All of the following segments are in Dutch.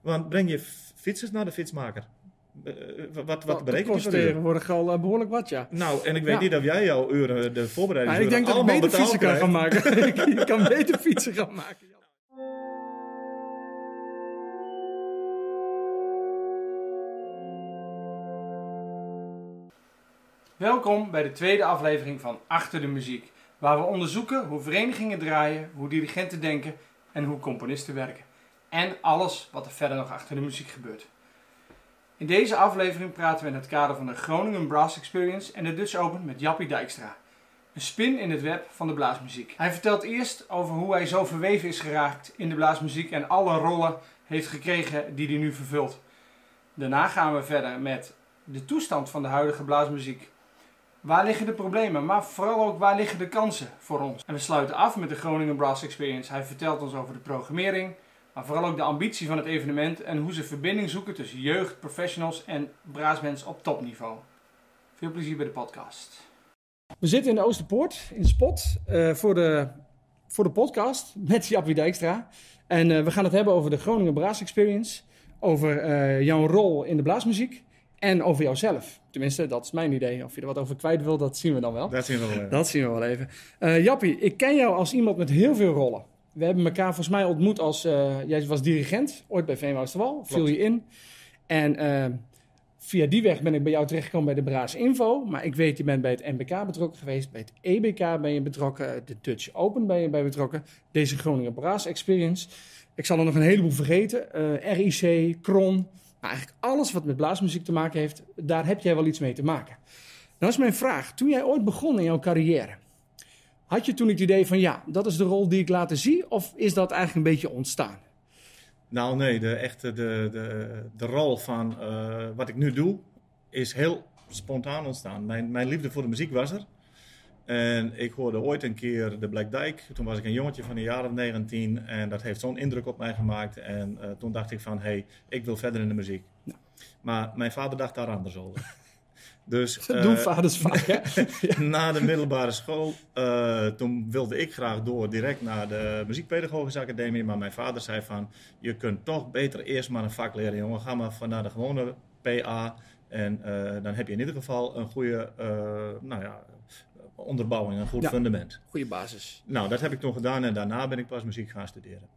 Want breng je fietsers naar de fietsmaker. Eh, eh, wat wat je uur? tegenwoordig al eh, behoorlijk wat, ja. Nou, en ik weet Ja. niet of jij jouw uren, de Ja, voorbereiding ik denk dat ik beter fietsen kan gaan maken. ik kan beter fietsen gaan maken. ja. Welkom bij de tweede aflevering van Achter de Muziek, waar we onderzoeken hoe verenigingen draaien, hoe dirigenten denken en hoe componisten werken. En alles wat er verder nog achter de muziek gebeurt. In deze aflevering praten we in het kader van de Groningen Brass Experience en de Dutch Open met Jappie Dijkstra. Een spin in het web van de blaasmuziek. Hij vertelt eerst over hoe hij zo verweven is geraakt in de blaasmuziek en alle rollen heeft gekregen die hij nu vervult. Daarna gaan we verder met de toestand van de huidige blaasmuziek. Waar liggen de problemen, maar vooral ook waar liggen de kansen voor ons? En we sluiten af met de Groningen Brass Experience. Hij vertelt ons over de programmering, maar vooral ook de ambitie van het evenement en hoe ze verbinding zoeken tussen jeugd, professionals en braasmensen op topniveau. Veel plezier bij de podcast. We zitten in de Oosterpoort, in de spot, eh, voor, de, voor de podcast met Jappie Dijkstra. En eh, we gaan het hebben over de Groningen Braas Experience, over eh, jouw rol in de blaasmuziek en over jouzelf. Tenminste, dat is mijn idee. Of je er wat over kwijt wil, dat zien we dan wel. Dat zien we wel. even. Dat zien we wel even. Eh, Jappie, ik ken jou als iemand met heel veel rollen. We hebben elkaar volgens mij ontmoet als... eh, jij was dirigent, ooit bij Veenwousterwal. Viel je in. En eh, via die weg ben ik bij jou terechtgekomen bij de Braas Info. Maar ik weet, je bent bij het MBK betrokken geweest. Bij het EBK ben je betrokken. De Dutch Open ben je bij betrokken. Deze Groningen Braas Experience. Ik zal er nog een heleboel vergeten. Eh, RIC, Kron. Maar eigenlijk alles wat met blaasmuziek te maken heeft, daar heb jij wel iets mee te maken. Nou is mijn vraag. Toen jij ooit begon in jouw carrière, had je toen het idee van ja, dat is de rol die ik laten zien? Of is dat eigenlijk een beetje ontstaan? Nou nee, de, echte, de, de, de rol van eh, wat ik nu doe is heel spontaan ontstaan. Mijn, mijn liefde voor de muziek was er. En ik hoorde ooit een keer de Black Dyke. Toen was ik een jongetje van een jaar of 19 en dat heeft zo'n indruk op mij gemaakt. En eh, toen dacht ik van, hé, hey, ik wil verder in de muziek. Maar mijn vader dacht daar anders over. Dus, Dat eh, doen vaders vaak, hè? na de middelbare school, eh, toen wilde ik graag door direct naar de muziekpedagogische academie. Maar mijn vader zei van, je kunt toch beter eerst maar een vak leren, jongen. Ga maar van naar de gewone PA. En eh, dan heb je in ieder geval een goede eh, nou ja, onderbouwing, een goed Ja. fundament. Goeie basis. Nou, dat heb ik toen gedaan en daarna ben ik pas muziek gaan studeren.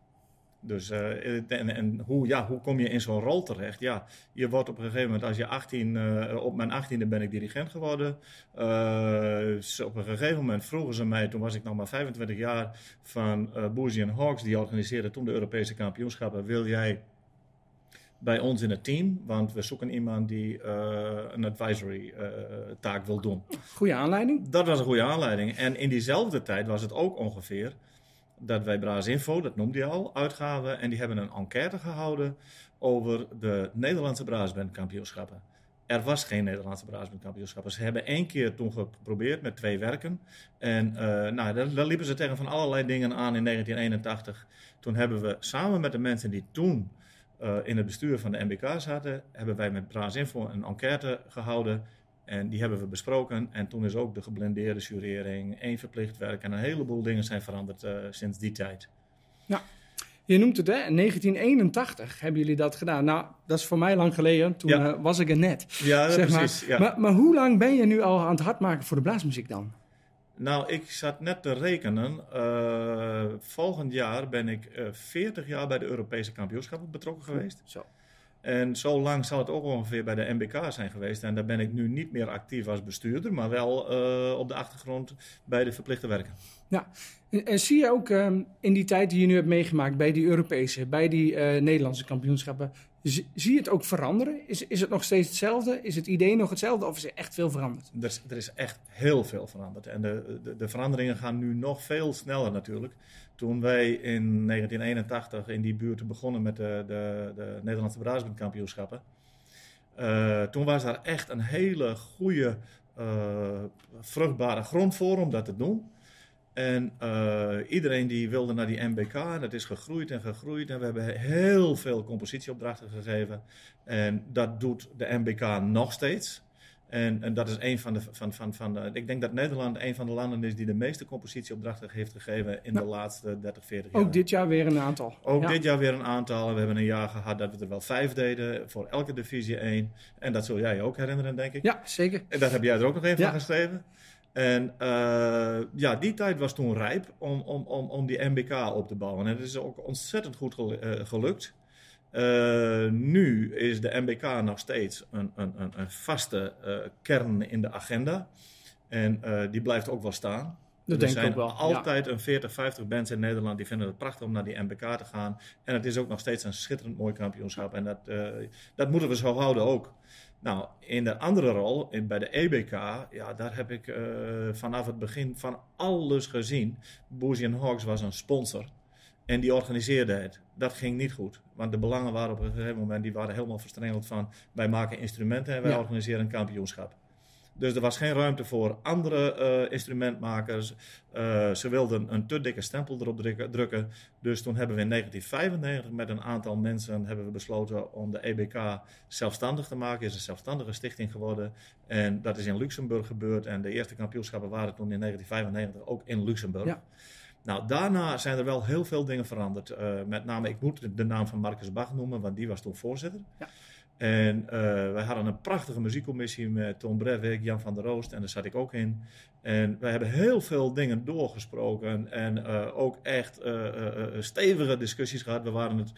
Dus eh, en, en hoe, ja, hoe kom je in zo'n rol terecht? Ja, je wordt op een gegeven moment, als je 18, eh, op mijn 18e ben ik dirigent geworden. Eh, op een gegeven moment vroegen ze mij, toen was ik nog maar 25 jaar, van uh, Hawks, die organiseerden toen de Europese kampioenschappen. Wil jij bij ons in het team? Want we zoeken iemand die een advisory taak wil doen. Goeie aanleiding. Dat was een goede aanleiding. En in diezelfde tijd was het ook ongeveer dat wij Braas Info, dat noemde je al, uitgaven. En die hebben een enquête gehouden over de Nederlandse braasbandkampioenschappen. Er was geen Nederlandse braasbandkampioenschappen. Ze hebben één keer toen geprobeerd met twee werken. En eh, nou, daar, liepen ze tegen van allerlei dingen aan in 1981. Toen hebben we samen met de mensen die toen eh, in het bestuur van de MBK zaten, hebben wij met Braas Info een enquête gehouden. En die hebben we besproken. En toen is ook de geblendeerde jurering, één verplicht werk en een heleboel dingen zijn veranderd eh, sinds die tijd. Je noemt het, hè? In 1981 hebben jullie dat gedaan. Nou, dat is voor mij lang geleden. Toen Ja. eh, was ik er net. Ja, zeg precies. maar. Ja. Maar, maar hoe lang ben je nu al aan het hard maken voor de blaasmuziek dan? Nou, ik zat net te rekenen. Eh, volgend jaar ben ik eh 40 jaar bij de Europese kampioenschappen betrokken geweest. Zo. En zo lang zal het ook ongeveer bij de MBK zijn geweest. En daar ben ik nu niet meer actief als bestuurder, maar wel eh, op de achtergrond bij de verplichte werken. Ja, en, zie je ook ehm, in die tijd die je nu hebt meegemaakt bij die Europese, bij die eh, Nederlandse kampioenschappen, zie, zie je het ook veranderen? Is, is het nog steeds hetzelfde? Is het idee nog hetzelfde of is er echt veel veranderd? Er is, er is echt heel veel veranderd. En de, de, de veranderingen gaan nu nog veel sneller natuurlijk. Toen wij in 1981 in die buurt begonnen met de, de, de Nederlandse braasbandkampioenschappen. eh, toen was daar echt een hele goede, eh, vruchtbare grond voor om dat te doen. En eh, iedereen die wilde naar die MBK, en dat is gegroeid en gegroeid. En we hebben heel veel compositieopdrachten gegeven. En dat doet de MBK nog steeds. En, en dat is een van de, van, van, van de, Ik denk dat Nederland een van de landen is die de meeste compositieopdrachten heeft gegeven in de laatste 30, 40 jaar. Ook dit jaar weer een aantal. Ook dit jaar weer een aantal. We hebben een jaar gehad dat we er wel vijf deden voor elke divisie één. En dat zul jij je ook herinneren, denk ik. Ja, zeker. En dat heb jij er ook nog even van geschreven. En uh, ja, die tijd was toen rijp om, om, om, om die MBK op te bouwen. En het is ook ontzettend goed gelukt. Uh, nu is de MBK nog steeds een, een, een, een vaste uh, kern in de agenda. En die blijft ook wel staan. Dat er denk zijn ik ook wel. altijd een 40, 50 bands in Nederland die vinden het prachtig om naar die MBK te gaan. En het is ook nog steeds een schitterend mooi kampioenschap. En dat, dat moeten we zo houden ook. Nou, in de andere rol, in, bij de EBK, ja, daar heb ik vanaf het begin van alles gezien. Boozy Hawks was een sponsor. En die organiseerde het. Dat ging niet goed. Want de belangen waren op een gegeven moment die waren helemaal verstrengeld van wij maken instrumenten en wij Ja. organiseren een kampioenschap. Dus er was geen ruimte voor andere eh, instrumentmakers. Eh, ze wilden een te dikke stempel erop drukken. Dus toen hebben we in 1995 met een aantal mensen hebben we besloten om de EBK zelfstandig te maken. is een zelfstandige stichting geworden. En dat is in Luxemburg gebeurd. En de eerste kampioenschappen waren toen in 1995 ook in Luxemburg. Ja. Nou, daarna zijn er wel heel veel dingen veranderd. Eh, met name, ik moet de naam van Marcus Bach noemen, want die was toen voorzitter. Ja. En eh, wij hadden een prachtige muziekcommissie met Tom Brevik, Jan van der Roost en daar zat ik ook in. En wij hebben heel veel dingen doorgesproken en eh, ook echt eh, stevige discussies gehad. We waren het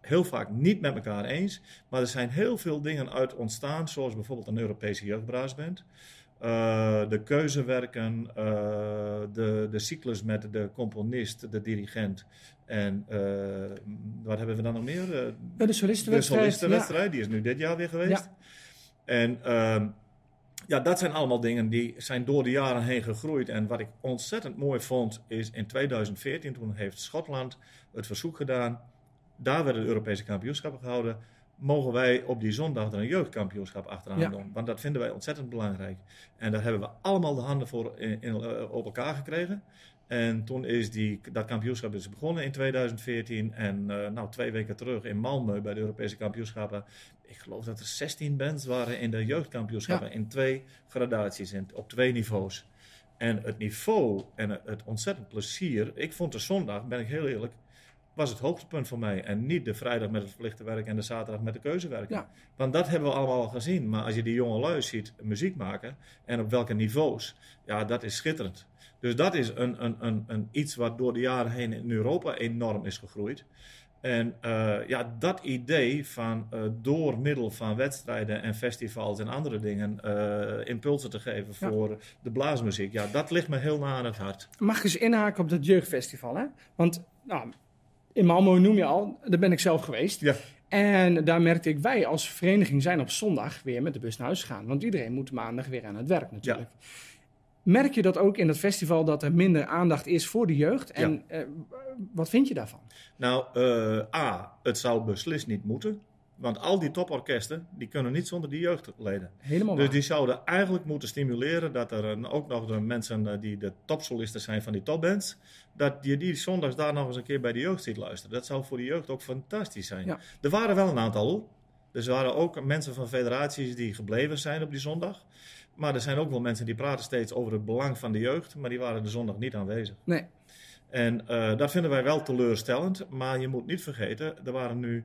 heel vaak niet met elkaar eens, maar er zijn heel veel dingen uit ontstaan, zoals bijvoorbeeld een Europese jeugdbraasband. Eh, de keuzewerken, eh, de, de cyclus met de componist, de dirigent. En eh, wat hebben we dan nog meer? Eh, Ja, de de solistenwedstrijd. solistenwedstrijd, die is nu dit jaar weer geweest. Ja. En ehm, ja, dat zijn allemaal dingen die zijn door de jaren heen gegroeid. En wat ik ontzettend mooi vond, is in 2014, toen heeft Schotland het verzoek gedaan. Daar werden de Europese kampioenschappen gehouden. Mogen wij op die zondag er een jeugdkampioenschap achteraan Ja. doen? Want dat vinden wij ontzettend belangrijk. En daar hebben we allemaal de handen voor in, in, eh, op elkaar gekregen. En toen is die, dat kampioenschap is begonnen in 2014. En eh, nou, twee weken terug in Malmö bij de Europese kampioenschappen. Ik geloof dat er 16 bands waren in de jeugdkampioenschappen. In twee gradaties, in, op twee niveaus. En het niveau en het ontzettend plezier. Ik vond de zondag, ben ik heel eerlijk, was het hoogtepunt voor mij. En niet de vrijdag met het verplichte werk en de zaterdag met de keuzewerken. Ja. Want dat hebben we allemaal al gezien. Maar als je die jonge lui ziet muziek maken en op welke niveaus, ja, dat is schitterend. Dus dat is een, een, een, een iets wat door de jaren heen in Europa enorm is gegroeid. En eh, ja, dat idee van eh, door middel van wedstrijden en festivals en andere dingen eh, impulsen te geven Ja. voor de blaasmuziek, ja, dat ligt me heel na aan het hart. Mag ik eens inhaken op dat jeugdfestival? Hè? Want nou, in Malmö noem je al, daar ben ik zelf geweest. Ja. En daar merkte ik, wij als vereniging zijn op zondag weer met de bus naar huis gegaan. Want iedereen moet maandag weer aan het werk natuurlijk. Merk je dat ook in dat festival dat er minder aandacht is voor de jeugd? En eh, wat vind je daarvan? Nou, eh, A, het zou beslist niet moeten. Want al die toporkesten, die kunnen niet zonder die jeugdleden. Helemaal Dus waar. die zouden eigenlijk moeten stimuleren dat er een- ook nog de mensen eh, die de topsolisten zijn van die topbands, dat je die zondags daar nog eens een keer bij de jeugd ziet luisteren. Dat zou voor de jeugd ook fantastisch zijn. Ja. Er waren wel een aantal. Dus er waren ook mensen van federaties die gebleven zijn op die zondag. Maar er zijn ook wel mensen die praten steeds over het belang van de jeugd, maar die waren de zondag niet aanwezig. Nee, En eh, dat vinden wij wel teleurstellend. Maar je moet niet vergeten, er waren nu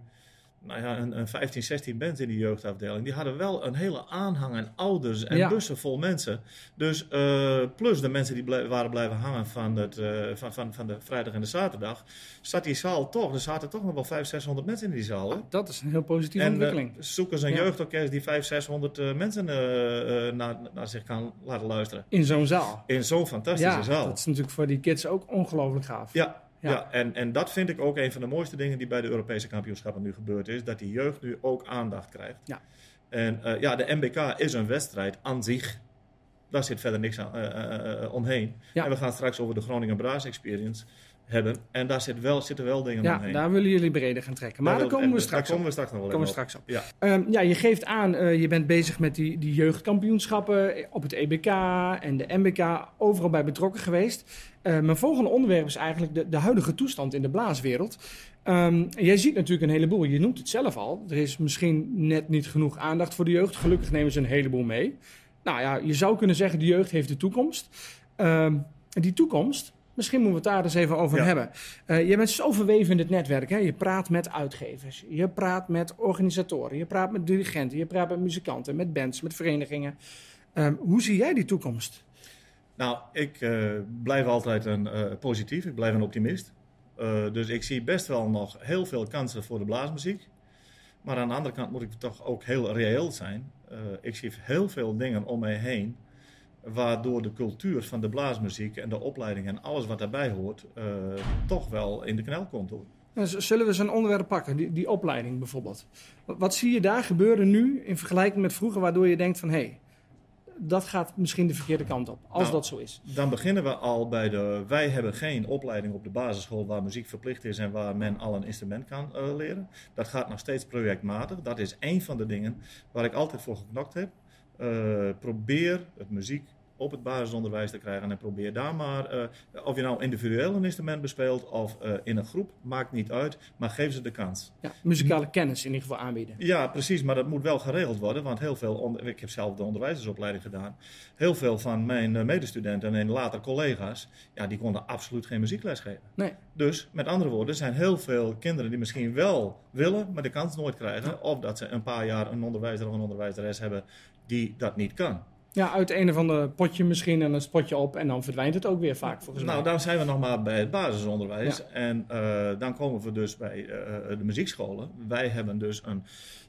nou ja, een, een 15, 16 bands in die jeugdafdeling. Die hadden wel een hele aanhang en ouders en Ja. bussen vol mensen. Dus eh, plus de mensen die blij- waren blijven hangen van, het, eh, van, van, van de vrijdag en de zaterdag. Zat die zaal toch, er zaten toch nog wel 500, 600 mensen in die zaal. Hè? dat is een heel positieve En ontwikkeling. eh, zoeken ze een Ja. jeugdorkest die 500, 600 eh, mensen naar, naar zich kan laten luisteren. in zo'n zaal. In zo'n fantastische Ja, zaal. dat is natuurlijk voor die kids ook ongelooflijk gaaf. Ja, Ja. ja. en, en dat vind ik ook een van de mooiste dingen die bij de Europese kampioenschappen nu gebeurd is. Dat die jeugd nu ook aandacht krijgt. Ja. En eh, ja, de MBK is een wedstrijd aan zich. Daar zit verder niks aan, eh, eh, omheen. Ja. En we gaan straks over de Groningen Braas Experience hebben. En daar zit wel, zitten wel dingen Ja, omheen. daar willen jullie breder gaan trekken. Maar daar, komen we en straks daar op. komen we straks nog wel Komen we op. straks op. Ja. Ehm, ja, je geeft aan, eh, je bent bezig met die, die jeugdkampioenschappen op het EBK en de MBK, overal bij betrokken geweest. Eh, mijn volgende onderwerp is eigenlijk de, de huidige toestand in de blaaswereld. Ehm, jij ziet natuurlijk een heleboel, je noemt het zelf al. Er is misschien net niet genoeg aandacht voor de jeugd. Gelukkig nemen ze een heleboel mee. nou ja, je zou kunnen zeggen, de jeugd heeft de toekomst. Ehm, die toekomst, misschien moeten we het daar eens even over Ja. hebben. Eh, je bent zo verweven in het netwerk. Hè? Je praat met uitgevers, je praat met organisatoren, je praat met dirigenten, je praat met muzikanten, met bands, met verenigingen. Ehm, hoe zie jij die toekomst? Nou, ik eh, blijf altijd een eh, positief, ik blijf een optimist. Dus ik zie best wel nog heel veel kansen voor de blaasmuziek. Maar aan de andere kant moet ik toch ook heel reëel zijn. Ik zie heel veel dingen om mij heen, waardoor de cultuur van de blaasmuziek en de opleiding en alles wat daarbij hoort, eh, toch wel in de knel komt. Hoor. Zullen we zo'n onderwerp pakken, die, die opleiding bijvoorbeeld? Wat, wat zie je daar gebeuren nu in vergelijking met vroeger, waardoor je denkt van hé, hey, dat gaat misschien de verkeerde kant op, als Nou, dat zo is? Dan beginnen we al bij de. Wij hebben geen opleiding op de basisschool waar muziek verplicht is en waar men al een instrument kan eh, leren. Dat gaat nog steeds projectmatig. Dat is één van de dingen waar ik altijd voor geknokt heb. Eh, probeer het muziek op het basisonderwijs te krijgen en probeer daar maar, eh, of je nou individueel een instrument bespeelt of eh, in een groep, maakt niet uit, maar geef ze de kans. Ja, muzikale kennis in ieder geval aanbieden. Ja, precies, maar dat moet wel geregeld worden. Want heel veel, ik heb zelf de onderwijzersopleiding gedaan. Heel veel van mijn eh, medestudenten en later collega's, ja, die konden absoluut geen muziekles geven. Nee. Dus met andere woorden, er zijn heel veel kinderen die misschien wel willen, maar de kans nooit krijgen. Of dat ze een paar jaar een onderwijzer of een onderwijzeres hebben die dat niet kan. Ja, uit een of ander potje misschien en een spotje op en dan verdwijnt het ook weer vaak volgens mij. Nou, dan zijn we nog maar bij het basisonderwijs. En eh, dan komen we dus bij eh, de muziekscholen. Wij hebben dus een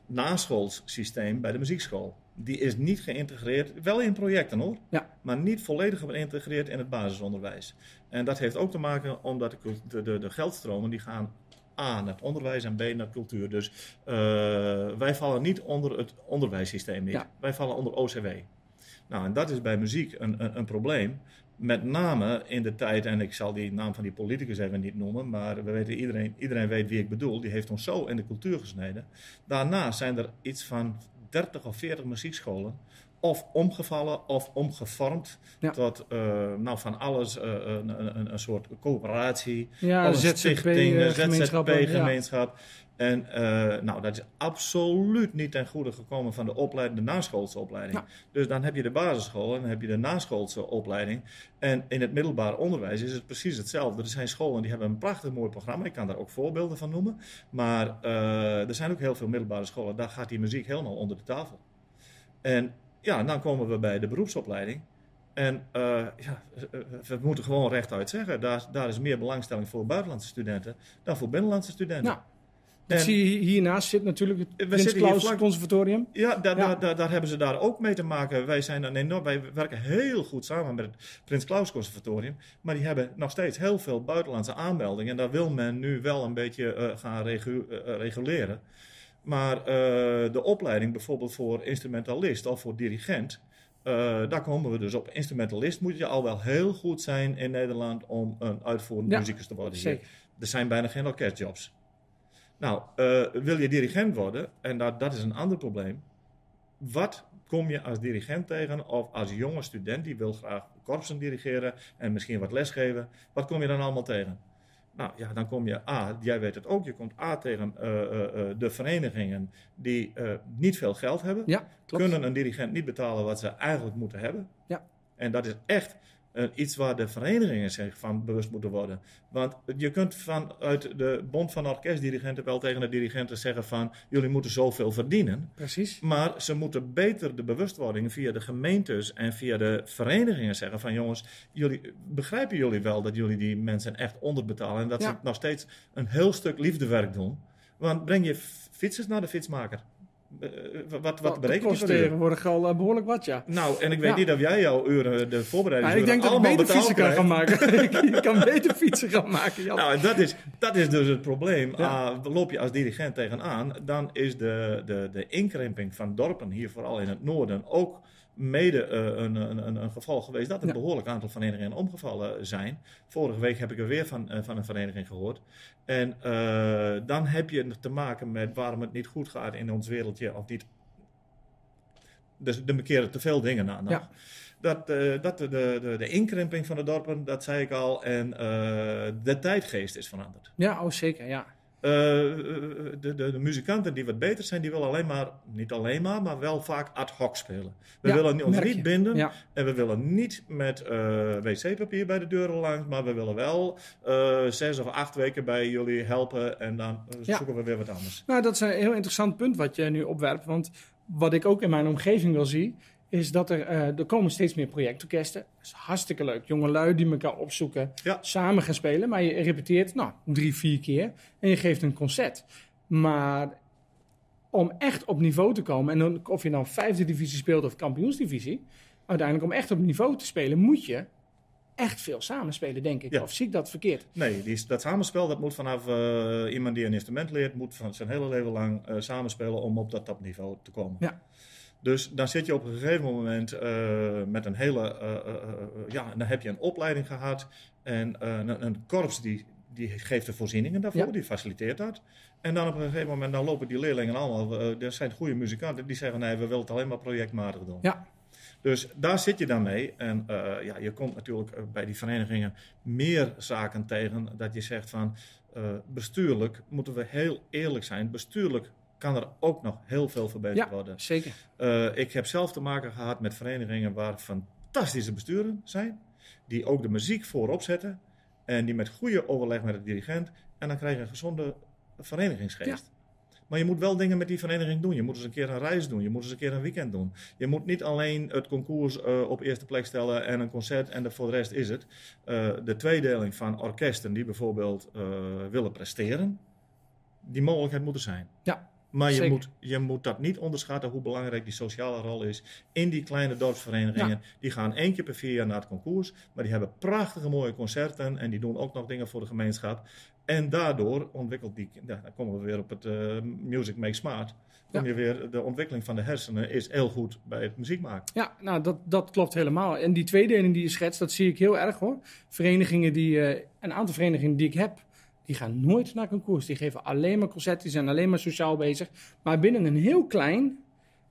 naschoolssysteem bij de muziekschool. Die is niet geïntegreerd, wel in projecten hoor, Ja. maar niet volledig geïntegreerd in het basisonderwijs. En dat heeft ook te maken omdat de, de, de, geldstromen die gaan A naar het onderwijs en B naar cultuur. Dus eh, wij vallen niet onder het onderwijssysteem niet. Ja. Wij vallen onder OCW. Nou, en dat is bij muziek een, een, een probleem. Met name in de tijd, en ik zal die naam van die politicus even niet noemen, maar we weten, iedereen, iedereen weet wie ik bedoel. Die heeft ons zo in de cultuur gesneden. Daarna zijn er iets van 30 of 40 muziekscholen. Of omgevallen of omgevormd Ja. tot eh, nou, van alles, eh, een, een, een soort coöperatie. ja, stichtingen, ja. ZZP-gemeenschap. En eh, nou, dat is absoluut niet ten goede gekomen van de, opleiding, de naschoolse opleiding. Ja. Dus dan heb je de basisschool en dan heb je de naschoolse opleiding. En in het middelbaar onderwijs is het precies hetzelfde. Er zijn scholen die hebben een prachtig mooi programma. Ik kan daar ook voorbeelden van noemen. Maar eh, er zijn ook heel veel middelbare scholen. Daar gaat die muziek helemaal onder de tafel. En ja, dan komen we bij de beroepsopleiding. En eh, ja, we moeten gewoon rechtuit zeggen, daar, daar is meer belangstelling voor buitenlandse studenten dan voor binnenlandse studenten. Nou, Dat En- zie hiernaast zit natuurlijk het Prins Claus vlak- Conservatorium. Ja, daar, Ja. Daar, daar, daar hebben ze daar ook mee te maken. Wij, zijn een enorm, wij werken heel goed samen met het Prins Claus Conservatorium. Maar die hebben nog steeds heel veel buitenlandse aanmeldingen. En daar wil men nu wel een beetje eh, gaan regu- eh, reguleren. Maar eh, de opleiding bijvoorbeeld voor instrumentalist of voor dirigent. eh, daar komen we dus op. Instrumentalist moet je al wel heel goed zijn in Nederland om een uitvoerend Ja, muzikus te worden. Zeker. Er zijn bijna geen orkestjobs. Nou, eh, wil je dirigent worden, en dat, dat is een ander probleem. Wat kom je als dirigent tegen, of als jonge student die wil graag korpsen dirigeren en misschien wat lesgeven, wat kom je dan allemaal tegen? Nou ja, dan kom je A, jij weet het ook, je komt A tegen eh, eh, eh, de verenigingen die niet veel geld hebben Ja, klopt. kunnen een dirigent niet betalen wat ze eigenlijk moeten hebben. Ja. En dat is echt eh, iets waar de verenigingen zich van bewust moeten worden. Want je kunt vanuit de Bond van Orkestdirigenten wel tegen de dirigenten zeggen van jullie moeten zoveel verdienen. Precies. Maar ze moeten beter de bewustwording via de gemeentes en via de verenigingen zeggen van jongens, jullie, begrijpen jullie wel dat jullie die mensen echt onderbetalen en dat Ja. ze nog steeds een heel stuk liefdewerk doen. Want breng je fietsers naar de fietsmaker. Eh, wat wat, wat de bereken die kosten per uur? tegenwoordig al eh, behoorlijk wat, ja. Nou, en ik weet Ja. niet of jij jouw uren, de Ja, voorbereidingsuren, ik denk dat ik beter fietsen kan gaan maken. ik kan beter fietsen gaan maken, Jan. Nou, en dat is, dat is dus het probleem. Ja. Ah, loop je als dirigent tegenaan, dan is de, de, de inkrimping van dorpen, hier vooral in het noorden, ook mede eh, een, een, een, geval geweest dat een Ja. behoorlijk aantal verenigingen omgevallen zijn. Vorige week heb ik er weer van, eh, van een vereniging gehoord. En eh, dan heb je te maken met waarom het niet goed gaat in ons wereldje, of niet. Dus er keren te veel dingen aan. nog. Ja. Dat, dat de, de, de inkrimping van de dorpen, dat zei ik al, en de tijdgeest is veranderd. Ja, oh zeker, ja. Eh, de, de, de muzikanten die wat beter zijn, die willen alleen maar, niet alleen maar, maar wel vaak ad hoc spelen. We Ja, willen ons niet binden Ja. en we willen niet met eh, wc-papier bij de deuren langs, maar we willen wel eh, zes of acht weken bij jullie helpen en dan eh, Ja. zoeken we weer wat anders. Nou, dat is een heel interessant punt wat je nu opwerpt. Want wat ik ook in mijn omgeving wel zie, is dat er, eh, er komen steeds meer projectorkesten. Dat is hartstikke leuk. Jonge lui die elkaar opzoeken, Ja. samen gaan spelen. Maar je repeteert, nou, drie, vier keer. En je geeft een concert. Maar om echt op niveau te komen, en dan, of je nou vijfde divisie speelt of kampioensdivisie, uiteindelijk om echt op niveau te spelen, moet je echt veel samenspelen, denk ik. Ja. Of zie ik dat verkeerd? Nee, die, dat samenspel dat moet vanaf eh, iemand die een instrument leert, moet van zijn hele leven lang eh, samenspelen om op dat topniveau te komen. Ja. Dus dan zit je op een gegeven moment eh, met een hele, eh, eh, ja, dan heb je een opleiding gehad en een, een korps die, die geeft de voorzieningen daarvoor, Ja. die faciliteert dat. En dan op een gegeven moment dan lopen die leerlingen allemaal, er zijn goede muzikanten, die zeggen nee, we willen het alleen maar projectmatig doen. Ja. Dus daar zit je dan mee. En ja, je komt natuurlijk bij die verenigingen meer zaken tegen dat je zegt van bestuurlijk moeten we heel eerlijk zijn. Bestuurlijk kan er ook nog heel veel verbeterd Ja, worden. zeker. Eh, ik heb zelf te maken gehad met verenigingen waar fantastische besturen zijn, die ook de muziek voorop zetten en die met goede overleg met de dirigent en dan krijg je een gezonde verenigingsgeest. Maar je moet wel dingen met die vereniging doen. Je moet eens een keer een reis doen. Je moet eens een keer een weekend doen. Je moet niet alleen het concours eh, op eerste plek stellen en een concert en de, voor de rest is het. Eh, de tweedeling van orkesten die bijvoorbeeld willen presteren, die mogelijkheid moet er zijn. Ja, Maar je zeker. moet, je moet dat niet onderschatten hoe belangrijk die sociale rol is in die kleine dorpsverenigingen. Ja. Die gaan één keer per vier jaar naar het concours, maar die hebben prachtige mooie concerten en die doen ook nog dingen voor de gemeenschap. En daardoor ontwikkelt die, ja, dan komen we weer op het eh, Music Makes Smart. Kom Ja. je weer, de ontwikkeling van de hersenen is heel goed bij het muziek maken. Ja, nou dat, dat klopt helemaal. En die tweedeling die je schetst, dat zie ik heel erg hoor. Verenigingen die, eh, een aantal verenigingen die ik heb, die gaan nooit naar concours. Die geven alleen maar concerten, die zijn alleen maar sociaal bezig. Maar binnen een heel klein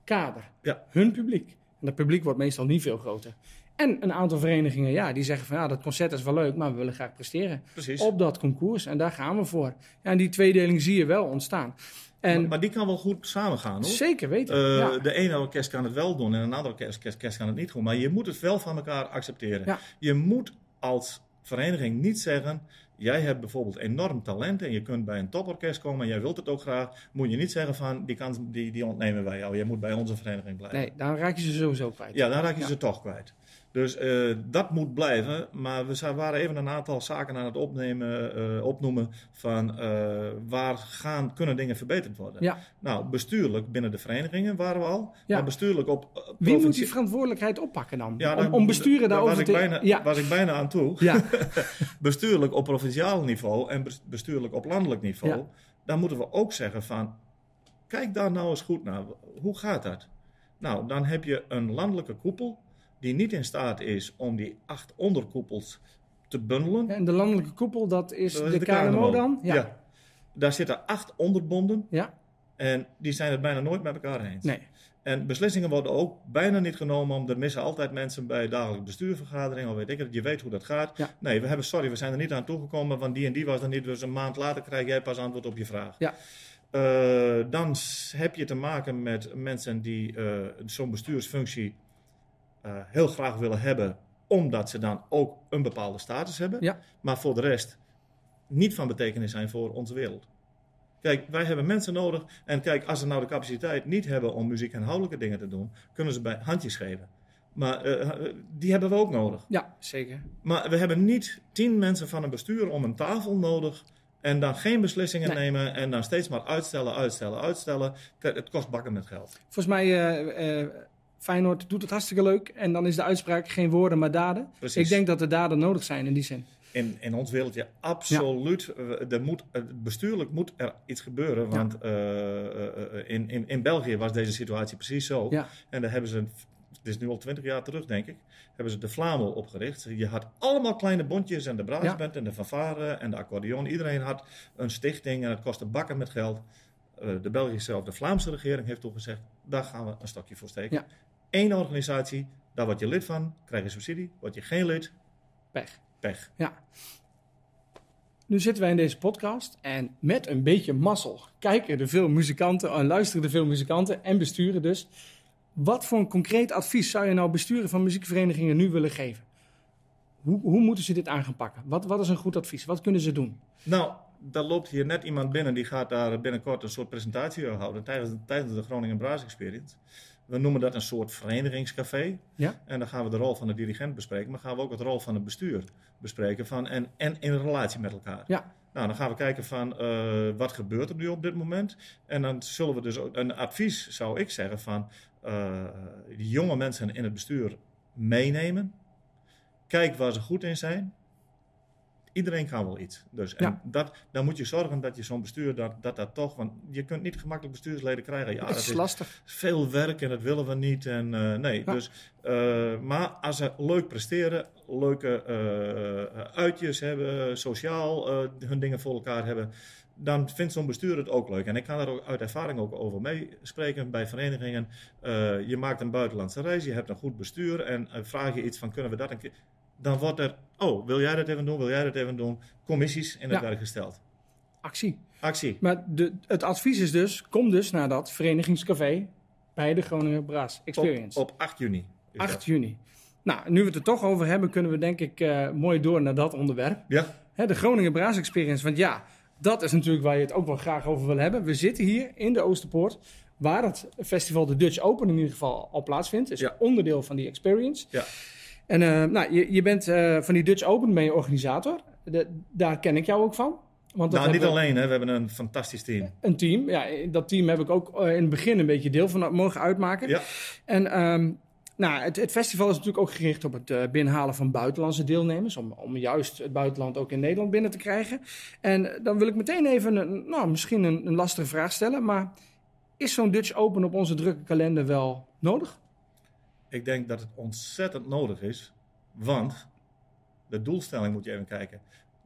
kader. Ja. Hun publiek. En dat publiek wordt meestal niet veel groter. En een aantal verenigingen, ja, die zeggen van ja, dat concert is wel leuk, maar we willen graag presteren Precies. op dat concours. En daar gaan we voor. Ja, en die tweedeling zie je wel ontstaan. En maar, maar die kan wel goed samengaan hoor. zeker weten. Ja. De ene orkest kan het wel doen en een ander orkest, orkest- orkest kan het niet doen. Maar je moet het wel van elkaar accepteren. Ja. Je moet als vereniging niet zeggen... Jij hebt bijvoorbeeld enorm talent en je kunt bij een toporkest komen en jij wilt het ook graag. Moet je niet zeggen van, die kans die, die ontnemen wij jou. Je moet bij onze vereniging blijven. Nee, dan raak je ze sowieso kwijt. Ja, dan raak je Ja. ze toch kwijt. Dus eh, dat moet blijven. Maar we zijn- waren even een aantal zaken aan het opnemen, eh, opnoemen van eh, waar gaan, kunnen dingen verbeterd worden. Ja. Nou, bestuurlijk binnen de verenigingen waren we al. Ja. Maar bestuurlijk op Wie moet die verantwoordelijkheid oppakken dan? Ja, om, besturen daar daarover was ik, te... bijna, ja. was ik bijna aan toe. ja, Bestuurlijk op provinciaal niveau en bes- bestuurlijk op landelijk niveau. Ja. Dan moeten we ook zeggen van, kijk daar nou eens goed naar. Hoe gaat dat? Nou, dan heb je een landelijke koepel die niet in staat is om die acht onderkoepels te bundelen. en de landelijke koepel, dat is Dat is de, KNMO dan? Ja. Ja. Daar zitten acht onderbonden Ja. en die zijn het bijna nooit met elkaar eens. Nee. En beslissingen worden ook bijna niet genomen, om er missen altijd mensen bij dagelijks bestuurvergaderingen, of weet ik het, je weet hoe dat gaat. Ja. Nee, we hebben, sorry, we zijn er niet aan toegekomen, want die en die was er niet, dus een maand later krijg jij pas antwoord op je vraag. Ja. Eh, dan heb je te maken met mensen die eh, zo'n bestuursfunctie heel graag willen hebben, omdat ze dan ook een bepaalde status hebben, Ja. maar voor de rest niet van betekenis zijn voor onze wereld. Kijk, wij hebben mensen nodig. En kijk, als ze nou de capaciteit niet hebben om muziekinhoudelijke dingen te doen, kunnen ze bij handjes geven. Maar eh, die hebben we ook nodig. Ja, zeker. Maar we hebben niet tien mensen van een bestuur om een tafel nodig. En dan geen beslissingen Nee. nemen. En dan steeds maar uitstellen, uitstellen, uitstellen. Het kost bakken met geld. Volgens mij, eh, eh, Feyenoord doet het hartstikke leuk. En dan is de uitspraak geen woorden, maar daden. Precies. Ik denk dat de daden nodig zijn in die zin. In, in ons wereldje absoluut. Er moet, bestuurlijk moet er iets gebeuren. Ja. Want eh, eh, eh, in, in, in België was deze situatie precies zo. Ja. En daar hebben ze, het is nu al twintig jaar terug denk ik, hebben ze de Flamel opgericht. Je had allemaal kleine bondjes en de braasband en de fanfare en de accordeon. Iedereen had een stichting en het kostte bakken met geld. De Belgische of de Vlaamse regering heeft toen gezegd, daar gaan we een stokje voor steken. Ja. Eén organisatie, daar word je lid van, krijg je subsidie. Word je geen lid, Pech. pech. Ja. Nu zitten wij in deze podcast en met een beetje mazzel kijken er veel muzikanten en luisteren er veel muzikanten en besturen dus. Wat voor een concreet advies zou je nou besturen van muziekverenigingen nu willen geven? Hoe, hoe moeten ze dit aan gaan pakken? Wat, wat is een goed advies? Wat kunnen ze doen? Nou, daar loopt hier net iemand binnen die gaat daar binnenkort een soort presentatie houden tijdens, tijdens de Groningen Brass Experience. We noemen dat een soort verenigingscafé. Ja. En dan gaan we de rol van de dirigent bespreken, maar gaan we ook het rol van het bestuur bespreken. Van, en, en in relatie met elkaar. Ja. Nou, dan gaan we kijken van uh, wat gebeurt er nu op dit moment. En dan zullen we dus ook, een advies zou ik zeggen van uh, die jonge mensen in het bestuur meenemen. Kijk waar ze goed in zijn iedereen kan wel iets. Dus en dat, dan moet je zorgen dat je zo'n bestuur, dat, dat dat toch, want je kunt niet gemakkelijk bestuursleden krijgen. Ja, dat is lastig. Veel werk en dat willen we niet. En, uh, nee, dus, uh, maar als ze leuk presteren, leuke uh, uitjes hebben, sociaal hun dingen voor elkaar hebben, dan vindt zo'n bestuur het ook leuk. En ik kan daar ook uit ervaring ook over meespreken bij verenigingen. je maakt een buitenlandse reis, je hebt een goed bestuur en vraag je iets van kunnen we dat een keer dan wordt er, oh, wil jij dat even doen, wil jij dat even doen, commissies in het werk gesteld. Actie. Actie. Maar de, het advies is dus, kom dus naar dat verenigingscafé bij de Groningen Braas Experience. Op, op 8 juni. 8 juni. Nou, nu we het er toch over hebben, kunnen we denk ik uh, mooi door naar dat onderwerp. Ja. Hè, de Groningen Braas Experience, want ja, dat is natuurlijk waar je het ook wel graag over wil hebben. We zitten hier in de Oosterpoort, waar het festival de Dutch Open in ieder geval al plaatsvindt. is ja. onderdeel van die experience. Ja. En uh, nou, je, je bent uh, van die Dutch Open ben je organisator. De, daar ken ik jou ook van. Want nou, niet alleen, hè. we hebben een fantastisch team. Een team, ja. Dat team heb ik ook uh, in het begin een beetje deel van mogen uitmaken. Ja. En um, nou, het, het, festival is natuurlijk ook gericht op het binnenhalen van buitenlandse deelnemers. Om, om juist het buitenland ook in Nederland binnen te krijgen. En dan wil ik meteen even, een, nou, misschien een, een lastige vraag stellen. Maar is zo'n Dutch Open op onze drukke kalender wel nodig? Ik denk dat het ontzettend nodig is, want de doelstelling moet je even kijken.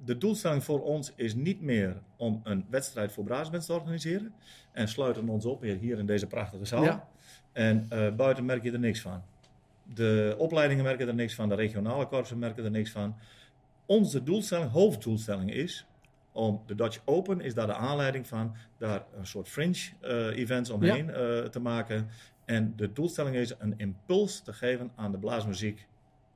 De doelstelling voor ons is niet meer om een wedstrijd voor Braasbands te organiseren. En sluiten ons op hier in deze prachtige zaal. Ja. En uh, buiten merk je er niks van. De opleidingen merken er niks van, de regionale korpsen merken er niks van. Onze doelstelling, hoofddoelstelling is om de Dutch Open, is daar de aanleiding van, daar een soort fringe uh, events omheen ja. uh, te maken. En de doelstelling is een impuls te geven aan de blaasmuziek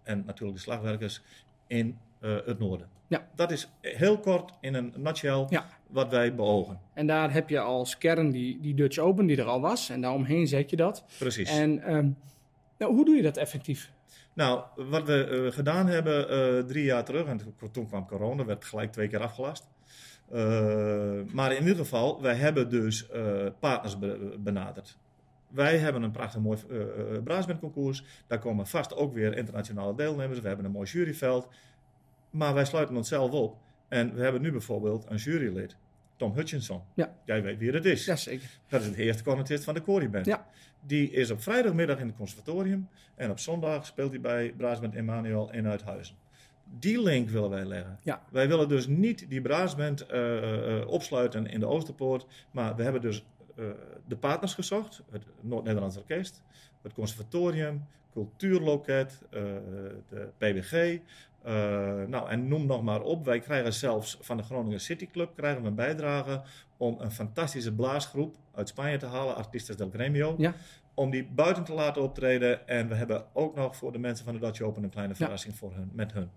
en natuurlijk de slagwerkers in uh, het noorden. Ja. Dat is heel kort in een nutshell ja. wat wij beogen. En daar heb je als kern die, die Dutch Open die er al was en daaromheen zet je dat. Precies. En um, nou, hoe doe je dat effectief? Nou, wat we uh, gedaan hebben uh, drie jaar terug, en toen kwam corona, werd gelijk twee keer afgelast. maar in ieder geval, wij hebben dus partners be benaderd. Wij hebben een prachtig mooi uh, uh, braasbandconcours. Daar komen vast ook weer internationale deelnemers. We hebben een mooi juryveld. Maar wij sluiten onszelf op. En we hebben nu bijvoorbeeld een jurylid. Tom Hutchinson. Ja. Jij weet wie dat is. Jazeker. Dat is het eerste cornetist van de Corrie Band. Ja. Die is op vrijdagmiddag in het conservatorium. En op zondag speelt hij bij Braasband Emmanuel in Uithuizen. Die link willen wij leggen. Ja. Wij willen dus niet die braasband uh, opsluiten in de Oosterpoort. Maar we hebben dus de partners gezocht. Het Noord-Nederlands Orkest, het Conservatorium, Cultuurloket, uh, de PWG. Uh, nou, en noem nog maar op. Wij krijgen zelfs van de Groningen City Club krijgen we een bijdrage om een fantastische blaasgroep uit Spanje te halen, Artistas del Gremio. Ja. Om die buiten te laten optreden. En we hebben ook nog voor de mensen van de Dutch Open een kleine verrassing ja. voor hun, met hun.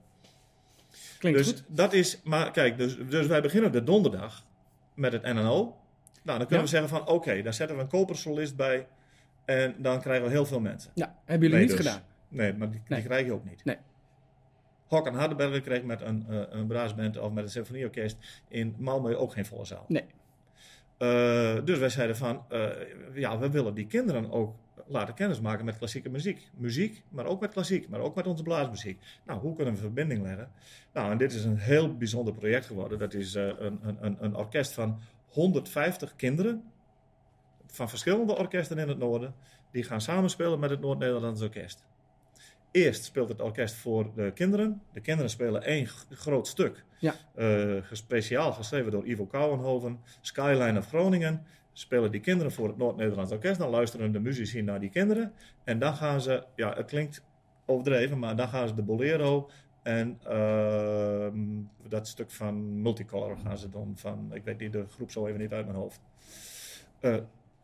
Klinkt dus goed. dat is, maar kijk, dus, dus wij beginnen de donderdag met het NNO. Nou, dan kunnen Ja. we zeggen van oké, okay, daar zetten we een kopersolist bij en dan krijgen we heel veel mensen. Ja, hebben jullie Nee, niet dus. gedaan. Nee, maar die, Nee. die krijg je ook niet. Nee. Håkan Hardenberger kreeg met een, uh, een braasband of met een symfonieorkest in Malmö ook geen volle zaal. Nee. Uh, dus wij zeiden van, uh, ja, we willen die kinderen ook laten kennismaken met klassieke muziek. Muziek, maar ook met klassiek, maar ook met onze blaasmuziek. Nou, hoe kunnen we verbinding leggen? Nou, en dit is een heel bijzonder project geworden. Dat is uh, een, een, een orkest van 150 kinderen van verschillende orkesten in het noorden. Die gaan samenspelen met het Noord-Nederlands Orkest. Eerst speelt het orkest voor de kinderen. De kinderen spelen één groot stuk. Ja. Uh, speciaal geschreven door Ivo Kouwenhoven. Skyline of Groningen. Spelen die kinderen voor het Noord-Nederlands Orkest. Dan luisteren de muzici naar die kinderen. En dan gaan ze, ja, het klinkt overdreven, maar dan gaan ze de bolero En ehm, dat stuk van Multicolor gaan ze doen. Van, ik weet die de groep zo even niet uit mijn hoofd. Eh,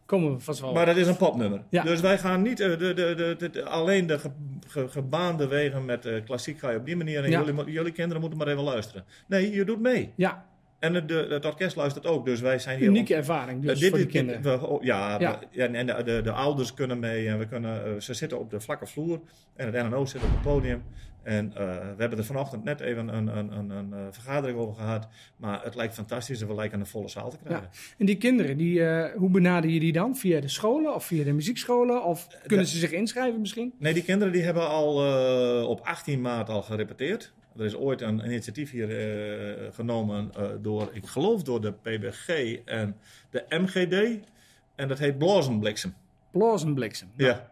Komen we vast wel. maar dat is een popnummer. Ja. Dus wij gaan niet eh, de, de, de, alleen de ge- ge- gebaande wegen met eh, klassiek ga je op die manier. En Ja. jullie, jullie kinderen moeten maar even luisteren. Nee, je doet mee. Ja, En het, orkest luistert ook. Dus wij zijn hier unieke ervaring dus eh, voor de dit- kinderen. we- oh, ja, Ja. we- en, en de, de, de ouders kunnen mee. En we kunnen, ze zitten op de vlakke vloer. En het NNO zit op het podium. En eh, we hebben er vanochtend net even een, een, een, een, eh, vergadering over gehad. Maar het lijkt fantastisch en we lijken een volle zaal te krijgen. En die kinderen, die, eh, hoe benader je die dan? Via de scholen of via de muziekscholen? Of kunnen ze zich inschrijven misschien? Nee, die kinderen die hebben al op 18 maart al gerepeteerd. Er is ooit een initiatief hier genomen door, ik geloof door de PBG en de MGD. En dat heet Blazenbliksem. Blazenbliksem. Ja.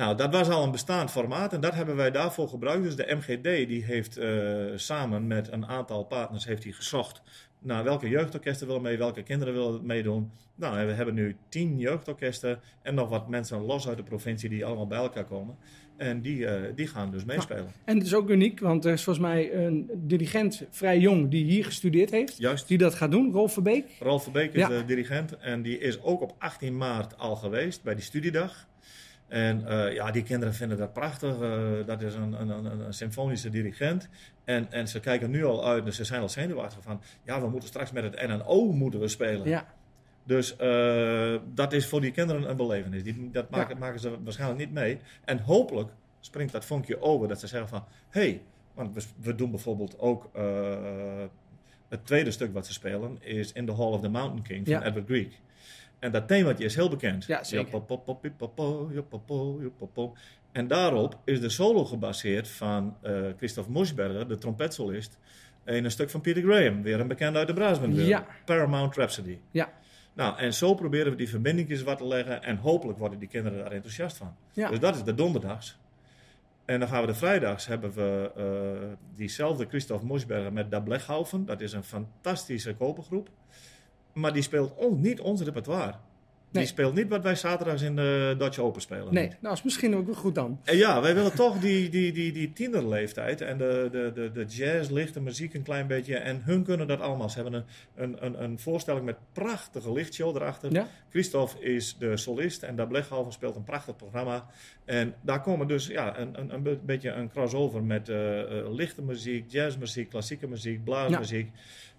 Nou, dat was al een bestaand formaat en dat hebben wij daarvoor gebruikt. Dus de MGD die heeft eh, samen met een aantal partners heeft hij gezocht naar welke jeugdorkesten willen mee, welke kinderen willen meedoen. Nou, en we hebben nu tien jeugdorkesten en nog wat mensen los uit de provincie die allemaal bij elkaar komen. En die, eh, die gaan dus meespelen. En het is ook uniek, want er is volgens mij een dirigent vrij jong die hier gestudeerd heeft. Juist. Die dat gaat doen, Rolf Verbeek. Rolf Verbeek is Ja. de dirigent en die is ook op 18 maart al geweest bij die studiedag. En eh, ja, die kinderen vinden dat prachtig. Eh, dat is een, een, een, een symfonische dirigent. En, en ze kijken nu al uit, dus ze zijn al zenuwachtig van... Ja, we moeten straks met het NNO moeten we spelen. Ja, Dus eh, dat is voor die kinderen een belevenis. Die, dat maken, maken ze waarschijnlijk niet mee. En hopelijk springt dat vonkje over dat ze zeggen van... Hé, hey, want we, we doen bijvoorbeeld ook... het tweede stuk wat ze spelen is In the Hall of the Mountain King van Ja. Edward Grieg. En dat themaatje is heel bekend. Ja, zeker. En daarop is de solo gebaseerd van eh Christoph Moschberger, de trompetsolist... in een stuk van Peter Graham, weer een bekende uit de Braasbandwereld. Ja. Paramount Rhapsody. ja, Nou, en zo proberen we die verbindingjes wat te leggen. En hopelijk worden die kinderen daar enthousiast van. ja. Dus dat is de donderdags. En dan gaan we de vrijdags hebben we eh, diezelfde Christoph Moschberger met Da Blechhaufen. Dat is een fantastische kopergroep. Maar die speelt ook niet ons repertoire. Nee. Die speelt niet wat wij zaterdags in de Dutch Open spelen. Nee, nou is misschien ook wel goed dan. En ja, wij willen toch die, die, die, die tienerleeftijd en de, de, de, de jazz, lichte muziek een klein beetje. En hun kunnen dat allemaal. Ze hebben een, een, een, een voorstelling met prachtige lichtshow erachter. Ja. Christophe is de solist en Da Blechhalver speelt een prachtig programma. En daar komen dus ja, een, een, een be- beetje een crossover met eh, eh, lichte muziek, jazzmuziek, klassieke muziek, blaasmuziek.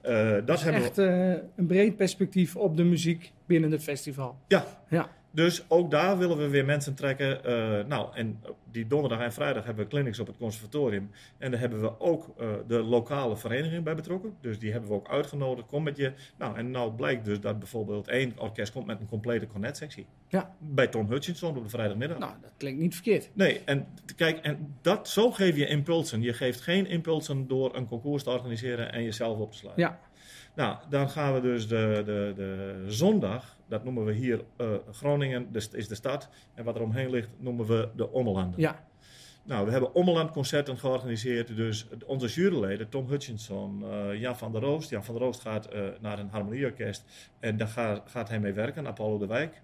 Eh, dat hebben. Echt eh, een breed perspectief op de muziek binnen het festival. Ja, Ja, Dus ook daar willen we weer mensen trekken. Eh, nou, en die donderdag en vrijdag hebben we clinics op het conservatorium. En daar hebben we ook eh, de lokale vereniging bij betrokken. Dus die hebben we ook uitgenodigd. Kom met je. Nou, en nou blijkt dus dat bijvoorbeeld één orkest komt met een complete cornetsectie. ja. Bij Tom Hutchinson op de vrijdagmiddag. nou dat klinkt niet verkeerd. Nee, en kijk, en dat, zo geef je impulsen. Je geeft geen impulsen door een concours te organiseren en jezelf op te sluiten. Ja, Nou, dan gaan we dus de, de, de zondag, dat noemen we hier eh, Groningen, dus is de stad. En wat er omheen ligt, noemen we de Ommelanden. ja, Nou, we hebben Ommelandconcerten georganiseerd. Dus onze juryleden, Tom Hutchinson, eh, Jan van der Roost. Jan van der Roost gaat eh, naar een harmonieorkest en daar gaat, gaat hij mee werken, Apollo de Wijk.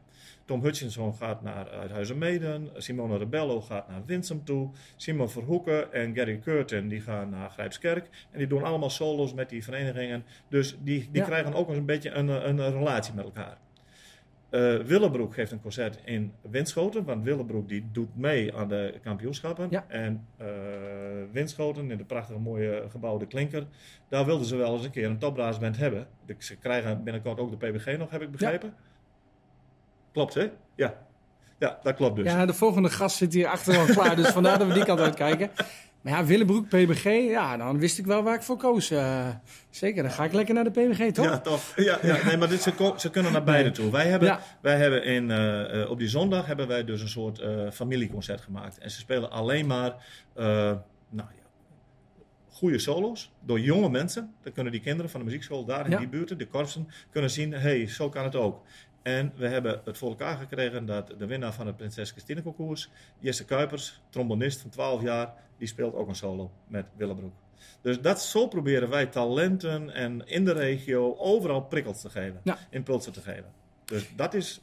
Tom Hutchinson gaat naar Uithuizen Meden. Simone Rebello gaat naar Winsum toe. Simon Verhoeken en Gary Curtin die gaan naar Grijpskerk. En die doen allemaal solos met die verenigingen. Dus die, die Ja. krijgen ook een beetje een, een, een relatie met elkaar. Eh Willebroek geeft een concert in Winschoten. Want Willebroek die doet mee aan de kampioenschappen. Ja. En eh Winschoten, in de prachtige mooie gebouwde Klinker. Daar wilden ze wel eens een keer een topbraasband hebben. Ze krijgen binnenkort ook de PBG nog, heb ik begrepen. Klopt, hè? Ja. Ja, dat klopt dus. ja. De volgende gast zit hier achter al klaar, dus vandaar dat we die kant uitkijken. Maar ja, Willebroek, PBG, ja, dan wist ik wel waar ik voor koos. Eh, zeker, dan ga ik lekker naar de PBG, toch? Ja, toch? Ja, ja. Nee, maar dit, ze, ze kunnen naar beide toe. Wij hebben, Ja. wij hebben in, eh, eh, op die zondag hebben wij dus een soort eh, familieconcert gemaakt. En ze spelen alleen maar nou, ja, goede solo's door jonge mensen. Dan kunnen die kinderen van de muziekschool daar in Ja. die buurten, de korpsen, kunnen zien, hé, hey, zo kan het ook. En we hebben het voor elkaar gekregen dat de winnaar van het Prinses Christine concours, Jesse Kuipers, trombonist van 12 jaar, die speelt ook een solo met Willebroek. Dus dat, zo proberen wij talenten en in de regio overal prikkels te geven, Ja. impulsen te geven. Dus dat is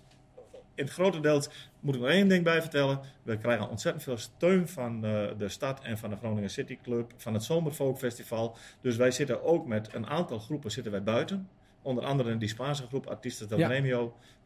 in het grote deel moet ik nog één ding bij vertellen. We krijgen ontzettend veel steun van uh, de stad en van de Groningen City Club, van het Zomerfolk Festival. Dus wij zitten ook met een aantal groepen zitten wij buiten. Onder andere die Spaanse groep Artistas del Ja.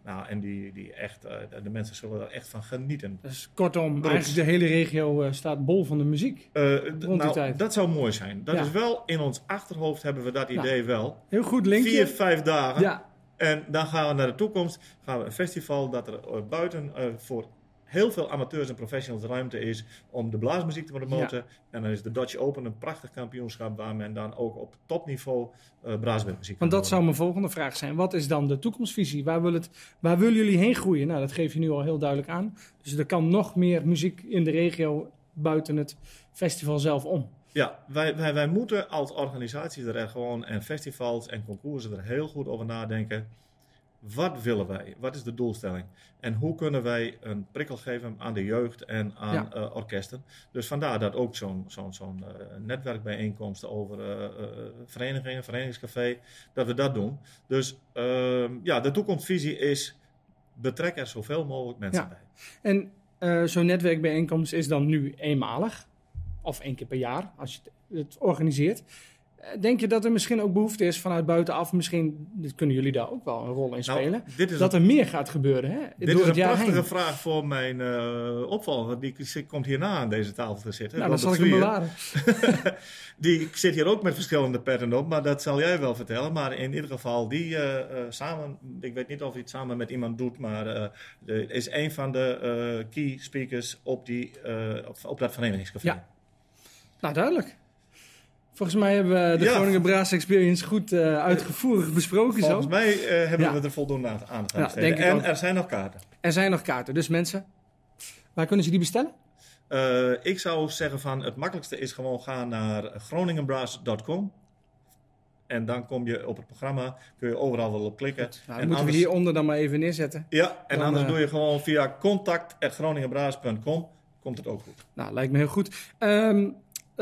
Nou, en die, die echt, eh, de- mensen zullen er echt van genieten. Dus kortom, eigenlijk de hele regio eh, staat bol van de muziek. Eh, die nou, tijd. dat zou mooi zijn. Dat Ja. is wel in ons achterhoofd hebben we dat Nou, idee wel. Heel goed linkje. Vier, vijf dagen. ja, En dan gaan we naar de toekomst. Gaan we een festival dat er buiten voor heel veel amateurs en professionals ruimte is om de blaasmuziek te promoten. En dan is de Dutch Open een prachtig kampioenschap waar men dan ook op topniveau eh braasbandmuziek want kan dat zou mijn volgende vraag zijn. Wat is dan de toekomstvisie? Waar, wil het, waar willen jullie heen groeien? Nou, dat geef je nu al heel duidelijk aan. Dus er kan nog meer muziek in de regio buiten het festival zelf om. Ja, wij, wij, wij moeten als organisatie er gewoon en festivals en concoursen er heel goed over nadenken. Wat willen wij? Wat is de doelstelling? En hoe kunnen wij een prikkel geven aan de jeugd en aan Ja. eh, orkesten? Dus vandaar dat ook zo'n zo'n zo'n eh, netwerkbijeenkomsten over eh, verenigingen, verenigingscafé, dat we dat doen. Dus ehm, ja, de toekomstvisie is betrek er zoveel mogelijk mensen Ja. bij. En zo'n netwerkbijeenkomst is dan nu eenmalig. Of één keer per jaar, als je het organiseert. Eh, Denk je dat er misschien ook behoefte is vanuit buitenaf? Misschien dit kunnen jullie daar ook wel een rol in spelen. Nou, is dat er meer gaat gebeuren hè? Dit door is een prachtige heen. vraag voor mijn eh opvolger. Die komt hierna aan deze tafel te zitten. Nou, dan zal ik hem bewaren. Die zit hier ook met verschillende petten op, maar dat zal jij wel vertellen. Maar in ieder geval, die eh, samen, ik weet niet of hij het samen met iemand doet, maar de- is een van de key speakers op, die, op, op dat verenigingscafé. Ja. Nou, duidelijk. Volgens mij hebben we de Ja. Groningen Brass Experience goed eh, uitgevoerig besproken Volgens zo. mij eh, hebben Ja. we er voldoende aan aan gaan Ja, besteden. denk ik En ook. er zijn nog kaarten. Er zijn nog kaarten, dus mensen, waar kunnen ze die bestellen? Eh, ik zou zeggen van het makkelijkste is gewoon gaan naar groningenbrass.com. En dan kom je op het programma, kun je overal wel op klikken. Nou, en moeten anders, we hieronder dan maar even neerzetten. Ja, en Dan, anders eh, doe je gewoon via contact.groningenbraas.com. Komt het ook goed. Nou, lijkt me heel goed. Ehm,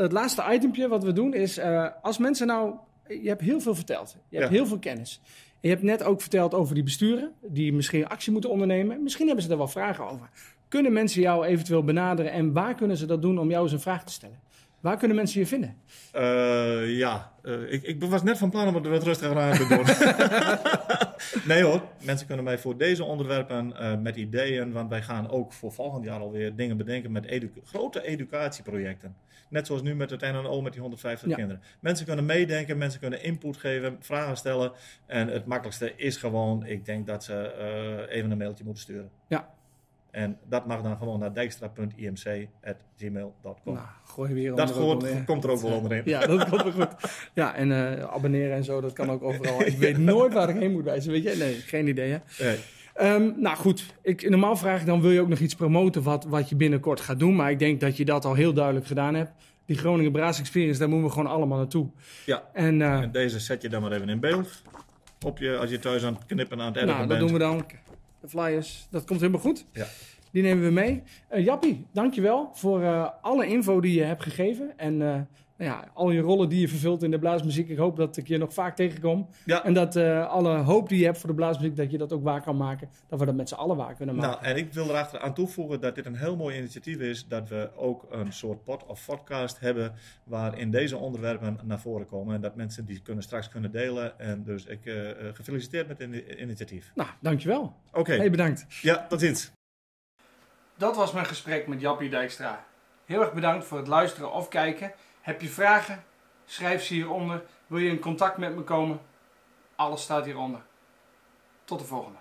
het laatste itempje wat we doen is, eh, als mensen nou, je hebt heel veel verteld. Je hebt Ja. heel veel kennis. Je hebt net ook verteld over die besturen, die misschien actie moeten ondernemen. Misschien hebben ze er wel vragen over. Kunnen mensen jou eventueel benaderen en waar kunnen ze dat doen om jou eens een vraag te stellen? Waar kunnen mensen je vinden? Eh, ja, eh, ik, ik was net van plan om het wat rustiger aan te doen. nee hoor, mensen kunnen mij voor deze onderwerpen eh, met ideeën, want wij gaan ook voor volgend jaar alweer dingen bedenken met edu- grote educatieprojecten. Net zoals nu met het NNO met die 150 Ja. kinderen. Mensen kunnen meedenken, mensen kunnen input geven, vragen stellen. En het makkelijkste is gewoon, ik denk dat ze eh, even een mailtje moeten sturen. Ja. En dat mag dan gewoon naar dijkstra.imc.gmail.com. Nou, gooi weer dat onder komt er ook wel onderin. Ja, dat komt wel goed. Ja, en eh, abonneren en zo, dat kan ook overal. Ik weet nooit waar ik heen moet wijzen, weet je? Nee, geen idee hè. Nee. Ehm, nou goed, ik, normaal vraag ik dan wil je ook nog iets promoten wat, wat je binnenkort gaat doen. Maar ik denk dat je dat al heel duidelijk gedaan hebt. Die Groningen Braas Experience, daar moeten we gewoon allemaal naartoe. Ja. En eh, En deze zet je dan maar even in beeld. Op je, als je thuis aan het knippen en aan het editen nou, dat bent. doen we dan. De flyers, dat komt helemaal goed. Ja. Die nemen we mee. Eh Jappie, dankjewel voor eh, alle info die je hebt gegeven. En eh, nou ja, al je rollen die je vervult in de blaasmuziek. Ik hoop dat ik je nog vaak tegenkom. Ja. En dat eh, alle hoop die je hebt voor de blaasmuziek, dat je dat ook waar kan maken. Dat we dat met z'n allen waar kunnen maken. Nou, en ik wil erachter aan toevoegen dat dit een heel mooi initiatief is. Dat we ook een soort pod of podcast hebben waarin deze onderwerpen naar voren komen. En dat mensen die kunnen straks kunnen delen. En dus ik eh, eh, gefeliciteerd met het initiatief. Nou, dankjewel. Oké, Hey, bedankt. ja, tot ziens. Dat was mijn gesprek met Jappie Dijkstra. Heel erg bedankt voor het luisteren of kijken. Heb je vragen? Schrijf ze hieronder. Wil je in contact met me komen? Alles staat hieronder. Tot de volgende.